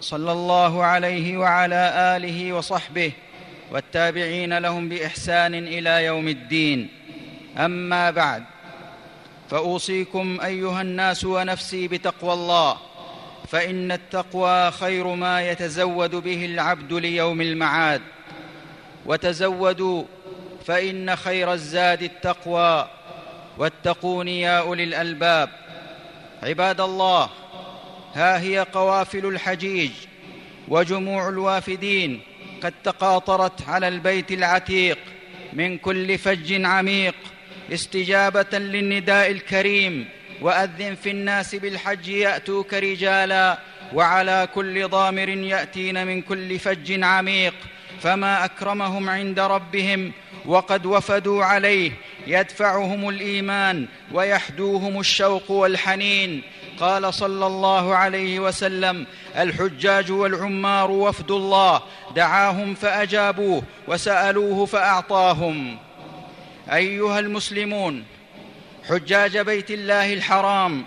صلى الله عليه وعلى آله وصحبه والتابعين لهم بإحسان إلى يوم الدين. أما بعد فأوصيكم أيها الناس ونفسي بتقوى الله فإن التقوى خير ما يتزود به العبد ليوم المعاد. وتزودوا فإن خير الزاد التقوى. واتقون يا أولي الألباب. عباد الله ها هي قوافل الحجيج وجموع الوافدين قد تقاطرت على البيت العتيق من كل فج عميق استجابة للنداء الكريم وأذن في الناس بالحج يأتوك رجالا وعلى كل ضامر يأتين من كل فج عميق. فما أكرمهم عند ربهم وقد وفدوا عليه يدفعهم الإيمان ويحدوهم الشوق والحنين. قال صلى الله عليه وسلم الحجاج والعمار وفد الله دعاهم فأجابوه وسألوه فأعطاهم. أيها المسلمون حجاج بيت الله الحرام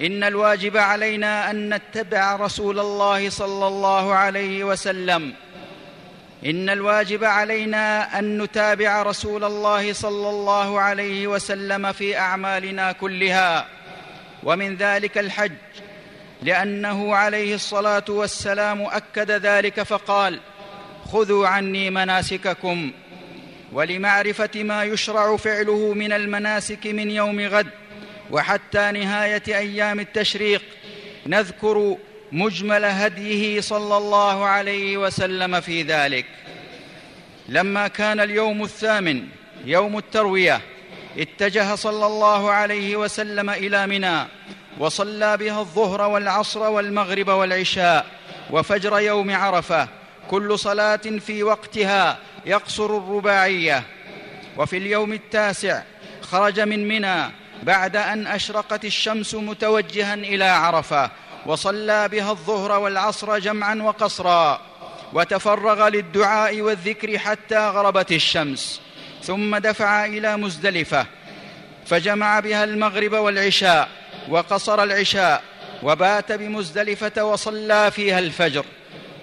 إن الواجب علينا أن نتبع رسول الله صلى الله عليه وسلم. إن الواجب علينا أن نتابع رسول الله صلى الله عليه وسلم في أعمالنا كلها. ومن ذلك الحج لأنه عليه الصلاة والسلام أكد ذلك فقال خذوا عني مناسككم ولمعرفة ما يشرع فعله من المناسك من يوم غد وحتى نهاية أيام التشريق نذكر مجمل هديه صلى الله عليه وسلم في ذلك. لما كان اليوم الثامن يوم التروية اتجه صلى الله عليه وسلم إلى منى وصلى بها الظهر والعصر والمغرب والعشاء وفجر يوم عرفة كل صلاة في وقتها يقصر الرباعية. وفي اليوم التاسع خرج من منى بعد أن أشرقت الشمس متوجها إلى عرفة وصلى بها الظهر والعصر جمعا وقصرا وتفرغ للدعاء والذكر حتى غربت الشمس. ثم دفع إلى مزدلفة فجمع بها المغرب والعشاء وقصر العشاء وبات بمزدلفة وصلى فيها الفجر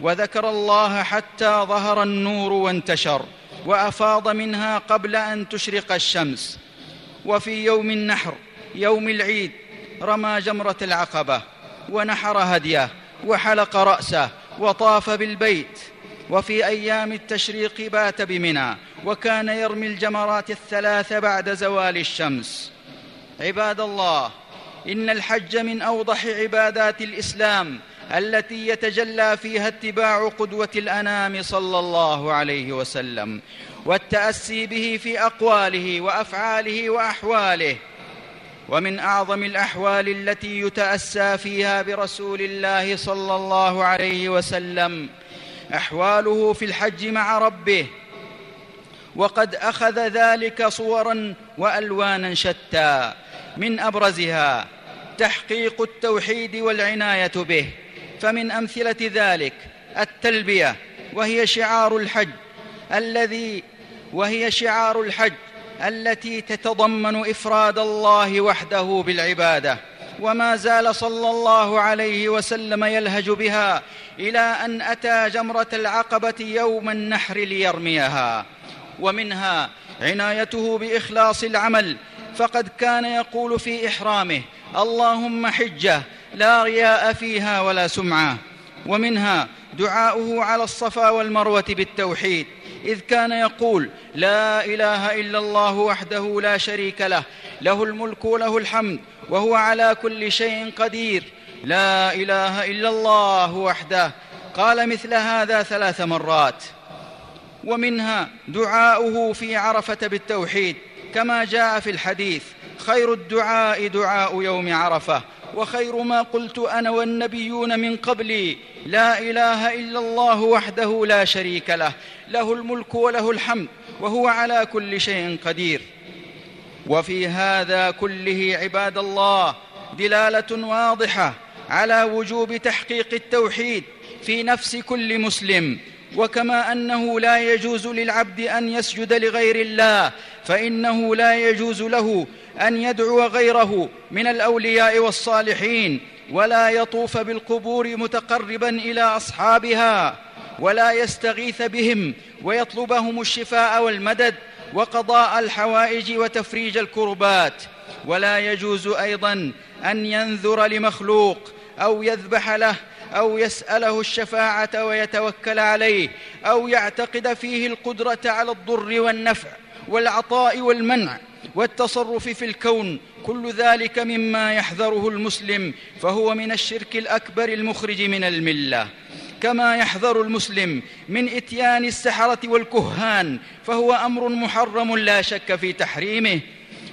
وذكر الله حتى ظهر النور وانتشر وأفاض منها قبل أن تشرق الشمس. وفي يوم النحر يوم العيد رمى جمرة العقبة ونحر هديه وحلق رأسه وطاف بالبيت. وفي أيام التشريق بات بمنى وكان يرمي الجمرات الثلاث بعد زوال الشمس. عباد الله إن الحج من أوضح عبادات الإسلام التي يتجلى فيها اتباع قدوة الأنام صلى الله عليه وسلم والتأسي به في أقواله وأفعاله وأحواله. ومن أعظم الأحوال التي يتأسى فيها برسول الله صلى الله عليه وسلم أحواله في الحج مع ربه وقد أخذ ذلك صورا وألوانا شتى من أبرزها تحقيق التوحيد والعناية به. فمن أمثلة ذلك التلبية وهي شعار الحج الذي وهي شعار الحج التي تتضمن إفراد الله وحده بالعبادة. وما زال صلى الله عليه وسلم يلهج بها إلى أن أتى جمرة العقبة يوم النحر ليرميها. ومنها عنايته بإخلاص العمل فقد كان يقول في إحرامه اللهم حجة لا رياء فيها ولا سمعة. ومنها دعاؤه على الصفا والمروة بالتوحيد إذ كان يقول لا إله إلا الله وحده لا شريك له له الملك وله الحمد وهو على كل شيء قدير لا إله إلا الله وحده. قال مثل هذا ثلاث مرات. ومنها دعاؤه في عرفة بالتوحيد كما جاء في الحديث خير الدعاء دعاء يوم عرفة. وخير ما قلت أنا والنبيون من قبلي لا إله إلا الله وحده لا شريك له له الملك وله الحمد وهو على كل شيء قدير. وفي هذا كله عباد الله دلالة واضحة على وجوب تحقيق التوحيد في نفس كل مسلم. وكما أنه لا يجوز للعبد أن يسجد لغير الله فإنه لا يجوز له أن يدعو غيره من الأولياء والصالحين ولا يطوف بالقبور متقربا إلى أصحابها ولا يستغيث بهم ويطلبهم الشفاء والمدد وقضاء الحوائج وتفريج الكربات ولا يجوز أيضا أن ينذر لمخلوق أو يذبح له أو يسأله الشفاعة ويتوكل عليه أو يعتقد فيه القدرة على الضر والنفع والعطاء والمنع. والتصرف في الكون كل ذلك مما يحذره المسلم فهو من الشرك الأكبر المخرج من الملة. كما يحذر المسلم من إتيان السحرة والكهان فهو أمر محرم لا شك في تحريمه.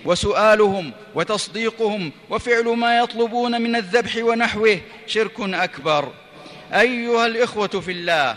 وسؤالهم وتصديقهم وفعل ما يطلبون من الذبح ونحوه شرك أكبر. أيها الإخوة في الله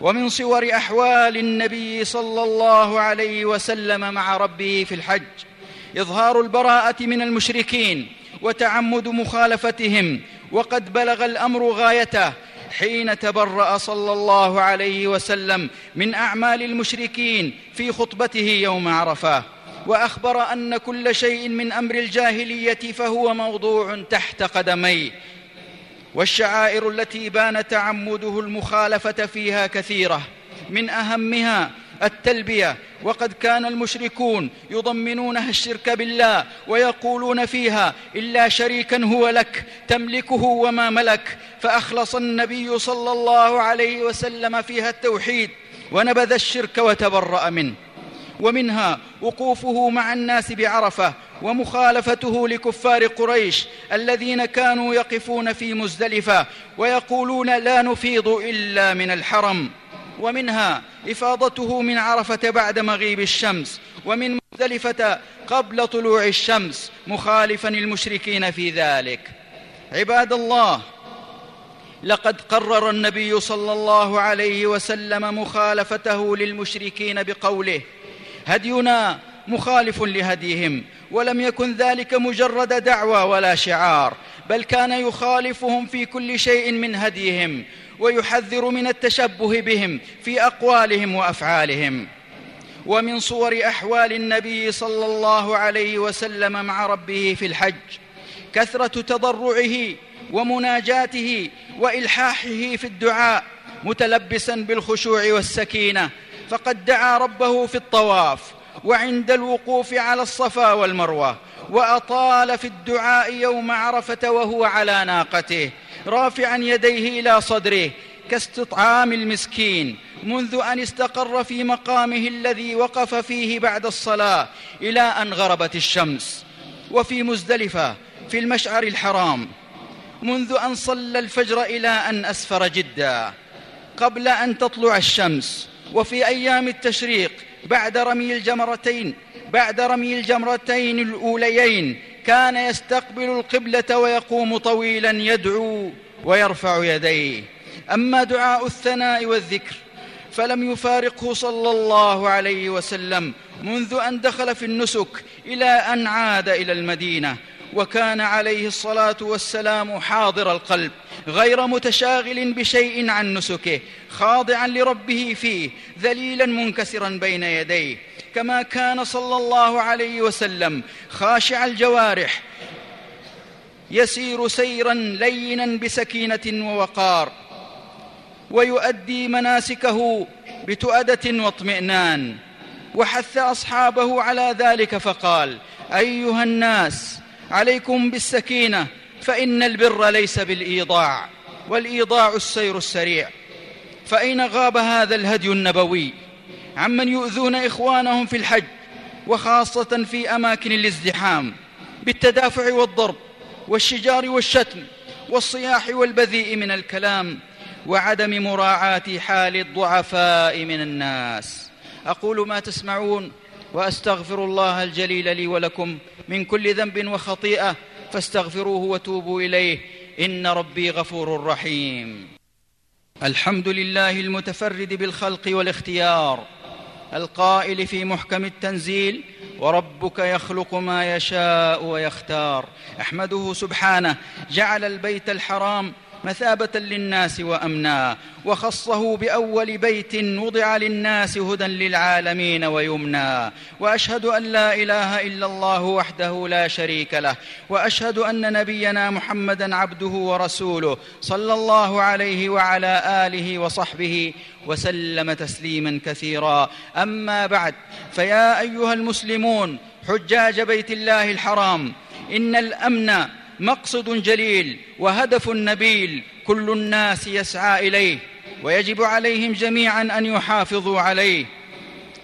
ومن صور أحوال النبي صلى الله عليه وسلم مع ربه في الحج إظهار البراءة من المشركين وتعمد مخالفتهم وقد بلغ الأمر غايته حين تبرأ صلى الله عليه وسلم من أعمال المشركين في خطبته يوم عرفة. وأخبر أن كل شيء من أمر الجاهلية فهو موضوع تحت قدميه والشعائر التي بان تعمده المخالفة فيها كثيرة من أهمها التلبية. وقد كان المشركون يضمنونها الشرك بالله ويقولون فيها إلا شريكا هو لك تملكه وما ملك. فأخلص النبي صلى الله عليه وسلم فيها التوحيد ونبذ الشرك وتبرأ منه. ومنها وقوفه مع الناس بعرفة ومخالفته لكفار قريش الذين كانوا يقفون في مزدلفة ويقولون لا نفيض إلا من الحرم. ومنها إفاضته من عرفة بعد مغيب الشمس ومن مزدلفة قبل طلوع الشمس مخالفا المشركين في ذلك. عباد الله لقد قرر النبي صلى الله عليه وسلم مخالفته للمشركين بقوله هدينا مخالف لهديهم ولم يكن ذلك مجرد دعوى ولا شعار بل كان يخالفهم في كل شيء من هديهم ويحذر من التشبه بهم في أقوالهم وأفعالهم. ومن صور أحوال النبي صلى الله عليه وسلم مع ربه في الحج كثرة تضرعه ومناجاته وإلحاحه في الدعاء متلبسا بالخشوع والسكينة فقد دعا ربه في الطواف وعند الوقوف على الصفا والمروة وأطال في الدعاء يوم عرفة وهو على ناقته. رافعا يديه إلى صدره كاستطعام المسكين منذ أن استقر في مقامه الذي وقف فيه بعد الصلاة إلى أن غربت الشمس. وفي مزدلفة في المشعر الحرام منذ أن صلى الفجر إلى أن أسفر جدا. قبل أن تطلع الشمس وفي أيام التشريق بعد رمي الجمرتين بعد رمي الجمرتين الأوليين كان يستقبل القبلة ويقوم طويلا يدعو ويرفع يديه. أما دعاء الثناء والذكر فلم يفارقه صلى الله عليه وسلم منذ أن دخل في النسك إلى أن عاد إلى المدينة وكان عليه الصلاة والسلام حاضر القلب غير متشاغل بشيء عن نسكه خاضعا لربه فيه ذليلا منكسرا بين يديه. كما كان صلى الله عليه وسلم. خاشع الجوارح. يسير سيرا لينا بسكينة ووقار. ويؤدي مناسكه بتؤدة واطمئنان. وحث أصحابه على ذلك فقال أيها الناس عليكم بالسكينة فإن البر ليس بالإيضاع والإيضاع السير السريع. فاين غاب هذا الهدي النبوي عمن يؤذون إخوانهم في الحج وخاصة في أماكن الازدحام بالتدافع والضرب والشجار والشتم والصياح والبذيء من الكلام وعدم مراعاة حال الضعفاء من الناس. أقول ما تسمعون وأستغفر الله الجليل لي ولكم من كل ذنب وخطيئة فاستغفروه وتوبوا إليه. إن ربي غفور رحيم. الحمد لله المتفرد بالخلق والاختيار. القائل في محكم التنزيل وربك يخلق ما يشاء ويختار. أحمده سبحانه جعل البيت الحرام مثابة للناس وأمنا وخصه بأول بيت وضع للناس هدى للعالمين ويمنى. وأشهد أن لا إله إلا الله وحده لا شريك له. وأشهد أن نبينا محمدا عبده ورسوله صلى الله عليه وعلى آله وصحبه وسلم تسليما كثيرا. أما بعد فيا أيها المسلمون حجاج بيت الله الحرام إن الأمن مقصد جليل وهدف نبيل كل الناس يسعى إليه ويجب عليهم جميعا أن يحافظوا عليه.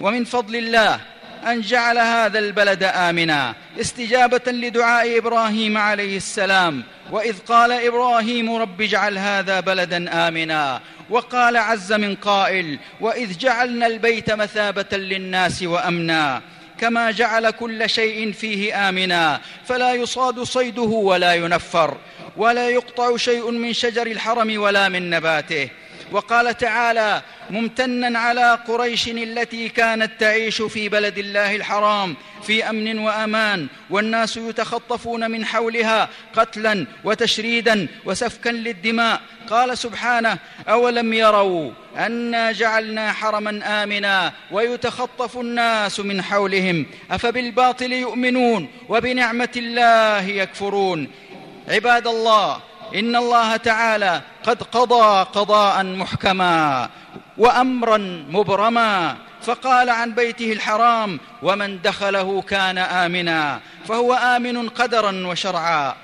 ومن فضل الله أن جعل هذا البلد امنا استجابة لدعاء إبراهيم عليه السلام وإذ قال إبراهيم رب اجعل هذا بلدا امنا. وقال عز من قائل وإذ جعلنا البيت مثابة للناس وامنا. كما جعل كل شيء فيه آمنا فلا يصاد صيده ولا ينفر ولا يقطع شيء من شجر الحرم ولا من نباته. وقال تعالى ممتنا على قريش التي كانت تعيش في بلد الله الحرام في أمن وأمان والناس يتخطفون من حولها قتلا وتشريدا وسفكا للدماء. قال سبحانه أولم يروا أنا جعلنا حرما امنا ويتخطف الناس من حولهم؟ أفبالباطل يؤمنون وبنعمة الله يكفرون. عباد الله إن الله تعالى قد قضى قضاء محكما. وأمرا مبرما فقال عن بيته الحرام ومن دخله كان آمنا فهو آمن قدرا وشرعا.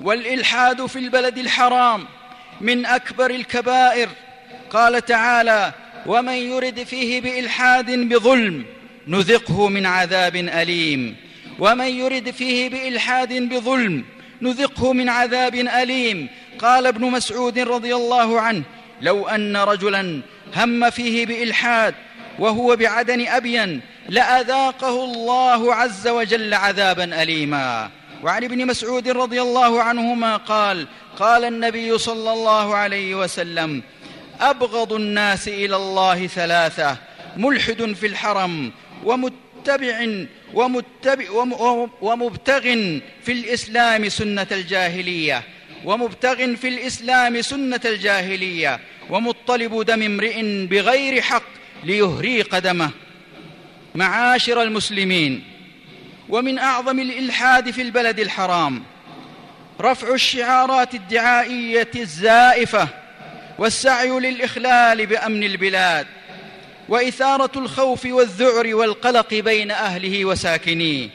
والإلحاد في البلد الحرام من أكبر الكبائر. قال تعالى ومن يرد فيه بإلحاد بظلم نذقه من عذاب أليم. ومن يرد فيه بإلحاد بظلم نذقه من عذاب أليم. قال ابن مسعود رضي الله عنه لو أن رجلا هم فيه بإلحاد وهو بعدن ابين لأذاقه الله عز وجل عذابا اليما. وعن ابن مسعود رضي الله عنهما قال قال النبي صلى الله عليه وسلم أبغض الناس إلى الله ثلاثة ملحد في الحرم ومتبع ومتبع ومبتغ في الإسلام سنة الجاهلية ومبتغ في الإسلام سنة الجاهلية ومطلب دم امرئ بغير حق ليهري قدمه معاشر المسلمين ومن أعظم الإلحاد في البلد الحرام رفع الشعارات الدعائية الزائفة والسعي للإخلال بأمن البلاد وإثارة الخوف والذعر والقلق بين أهله وساكنيه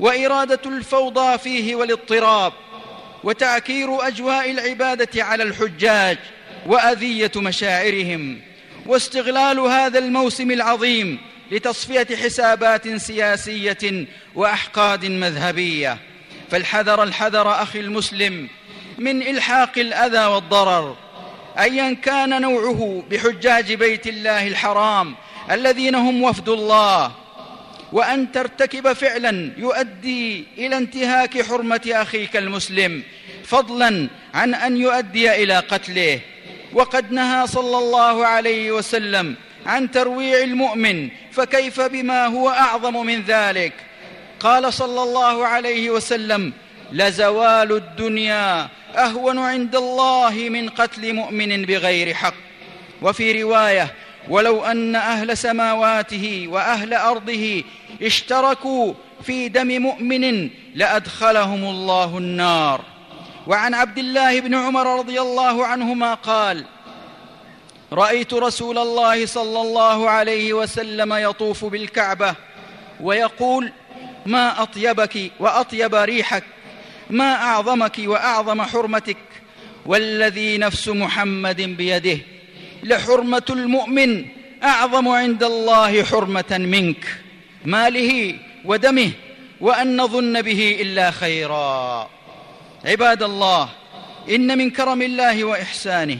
وإرادة الفوضى فيه والاضطراب وتعكير أجواء العبادة على الحجاج وأذية مشاعرهم واستغلال هذا الموسم العظيم لتصفية حسابات سياسية وأحقاد مذهبية. فالحذر الحذر أخي المسلم من إلحاق الأذى والضرر. ايا كان نوعه بحجاج بيت الله الحرام الذين هم وفد الله. وأن ترتكب فعلا يؤدي إلى انتهاك حرمة أخيك المسلم فضلا عن أن يؤدي إلى قتله. وقد نهى صلى الله عليه وسلم عن ترويع المؤمن فكيف بما هو أعظم من ذلك؟ قال صلى الله عليه وسلم لزوال الدنيا أهون عند الله من قتل مؤمن بغير حق وفي رواية ولو أن أهل سماواته وأهل أرضه اشتركوا في دم مؤمن لأدخلهم الله النار وعن عبد الله بن عمر رضي الله عنهما قال رأيت رسول الله صلى الله عليه وسلم يطوف بالكعبة ويقول ما أطيبك وأطيب ريحك ما أعظمك وأعظم حرمتك والذي نفس محمد بيده لحرمة المؤمن أعظم عند الله حرمة منك ماله ودمه وأن نظن به إلا خيرا. عباد الله إن من كرم الله وإحسانه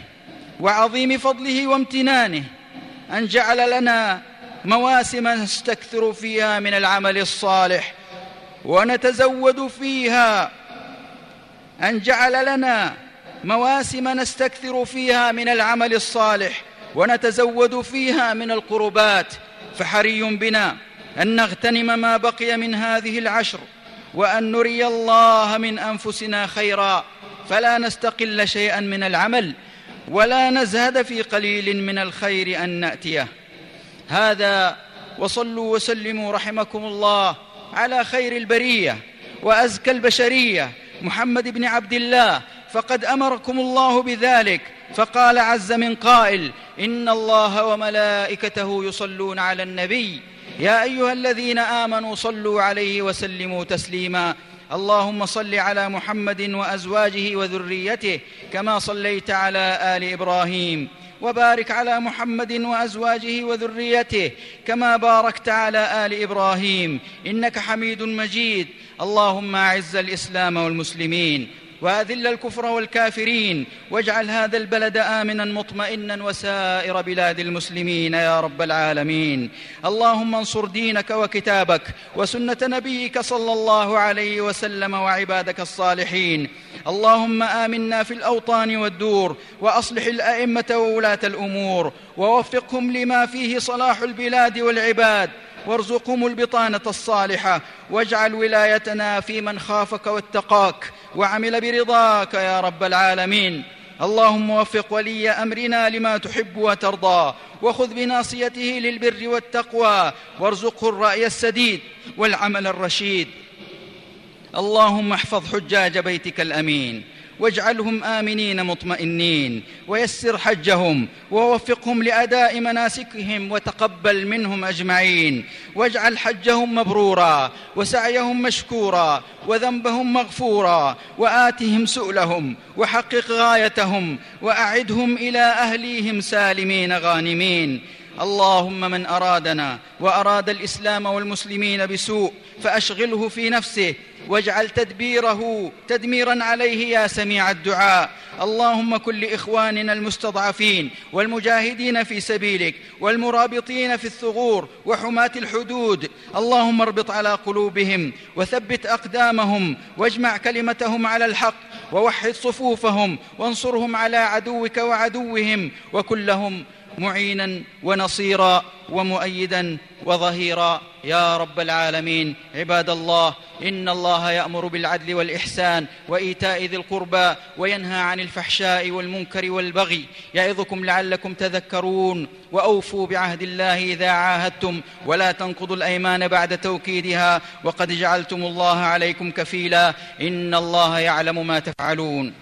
وعظيم فضله وامتنانه أن جعل لنا مواسم نستكثر فيها من العمل الصالح ونتزود فيها. أن جعل لنا مواسم نستكثر فيها من العمل الصالح ونتزود فيها من القربات. فحري بنا أن نغتنم ما بقي من هذه العشر وأن نري الله من أنفسنا خيرا فلا نستقل شيئا من العمل ولا نزهد في قليل من الخير أن نأتيه. هذا وصلوا وسلموا رحمكم الله على خير البرية وأزكى البشرية محمد بن عبد الله فقد أمركم الله بذلك فقال عز من قائل إن الله وملائكته يصلون على النبي يا أيها الذين آمنوا صلوا عليه وسلموا تسليما. اللهم صل على محمد وأزواجه وذريته كما صليت على آل إبراهيم. وبارك على محمد وأزواجه وذريته كما باركت على آل إبراهيم. إنك حميد مجيد. اللهم أعز الإسلام والمسلمين. وأذل الكفر والكافرين واجعل هذا البلد آمنا مطمئنا وسائر بلاد المسلمين يا رب العالمين. اللهم انصر دينك وكتابك وسنة نبيك صلى الله عليه وسلم وعبادك الصالحين. اللهم آمنا في الأوطان والدور وأصلح الأئمة وولاة الأمور ووفقهم لما فيه صلاح البلاد والعباد. وارزقهم البطانة الصالحة واجعل ولايتنا في من خافك واتقاك. وعمل برضاك يا رب العالمين. اللهم وفق ولي أمرنا لما تحب وترضى وخذ بناصيته للبر والتقوى وارزقه الرأي السديد والعمل الرشيد. اللهم احفظ حجاج بيتك الأمين. واجعلهم آمنين مطمئنين ويسر حجهم ووفقهم لأداء مناسكهم وتقبل منهم أجمعين. واجعل حجهم مبرورا وسعيهم مشكورا وذنبهم مغفورا وآتهم سؤلهم وحقق غايتهم وأعدهم إلى أهليهم سالمين غانمين. اللهم من أرادنا وأراد الإسلام والمسلمين بسوء فأشغله في نفسه واجعل تدبيره تدميرا عليه يا سميع الدعاء. اللهم كن لاخواننا المستضعفين والمجاهدين في سبيلك والمرابطين في الثغور وحماة الحدود اللهم اربط على قلوبهم وثبت أقدامهم واجمع كلمتهم على الحق ووحد صفوفهم وانصرهم على عدوك وعدوهم وكن لهم معينا ونصيرا ومؤيدا وظهيرا. يا رب العالمين عباد الله إن الله يأمر بالعدل والإحسان وإيتاء ذي القربى وينهى عن الفحشاء والمنكر والبغي يعظكم لعلكم تذكرون. وأوفوا بعهد الله إذا عاهدتم ولا تنقضوا الأيمان بعد توكيدها. وقد جعلتم الله عليكم كفيلا. إن الله يعلم ما تفعلون.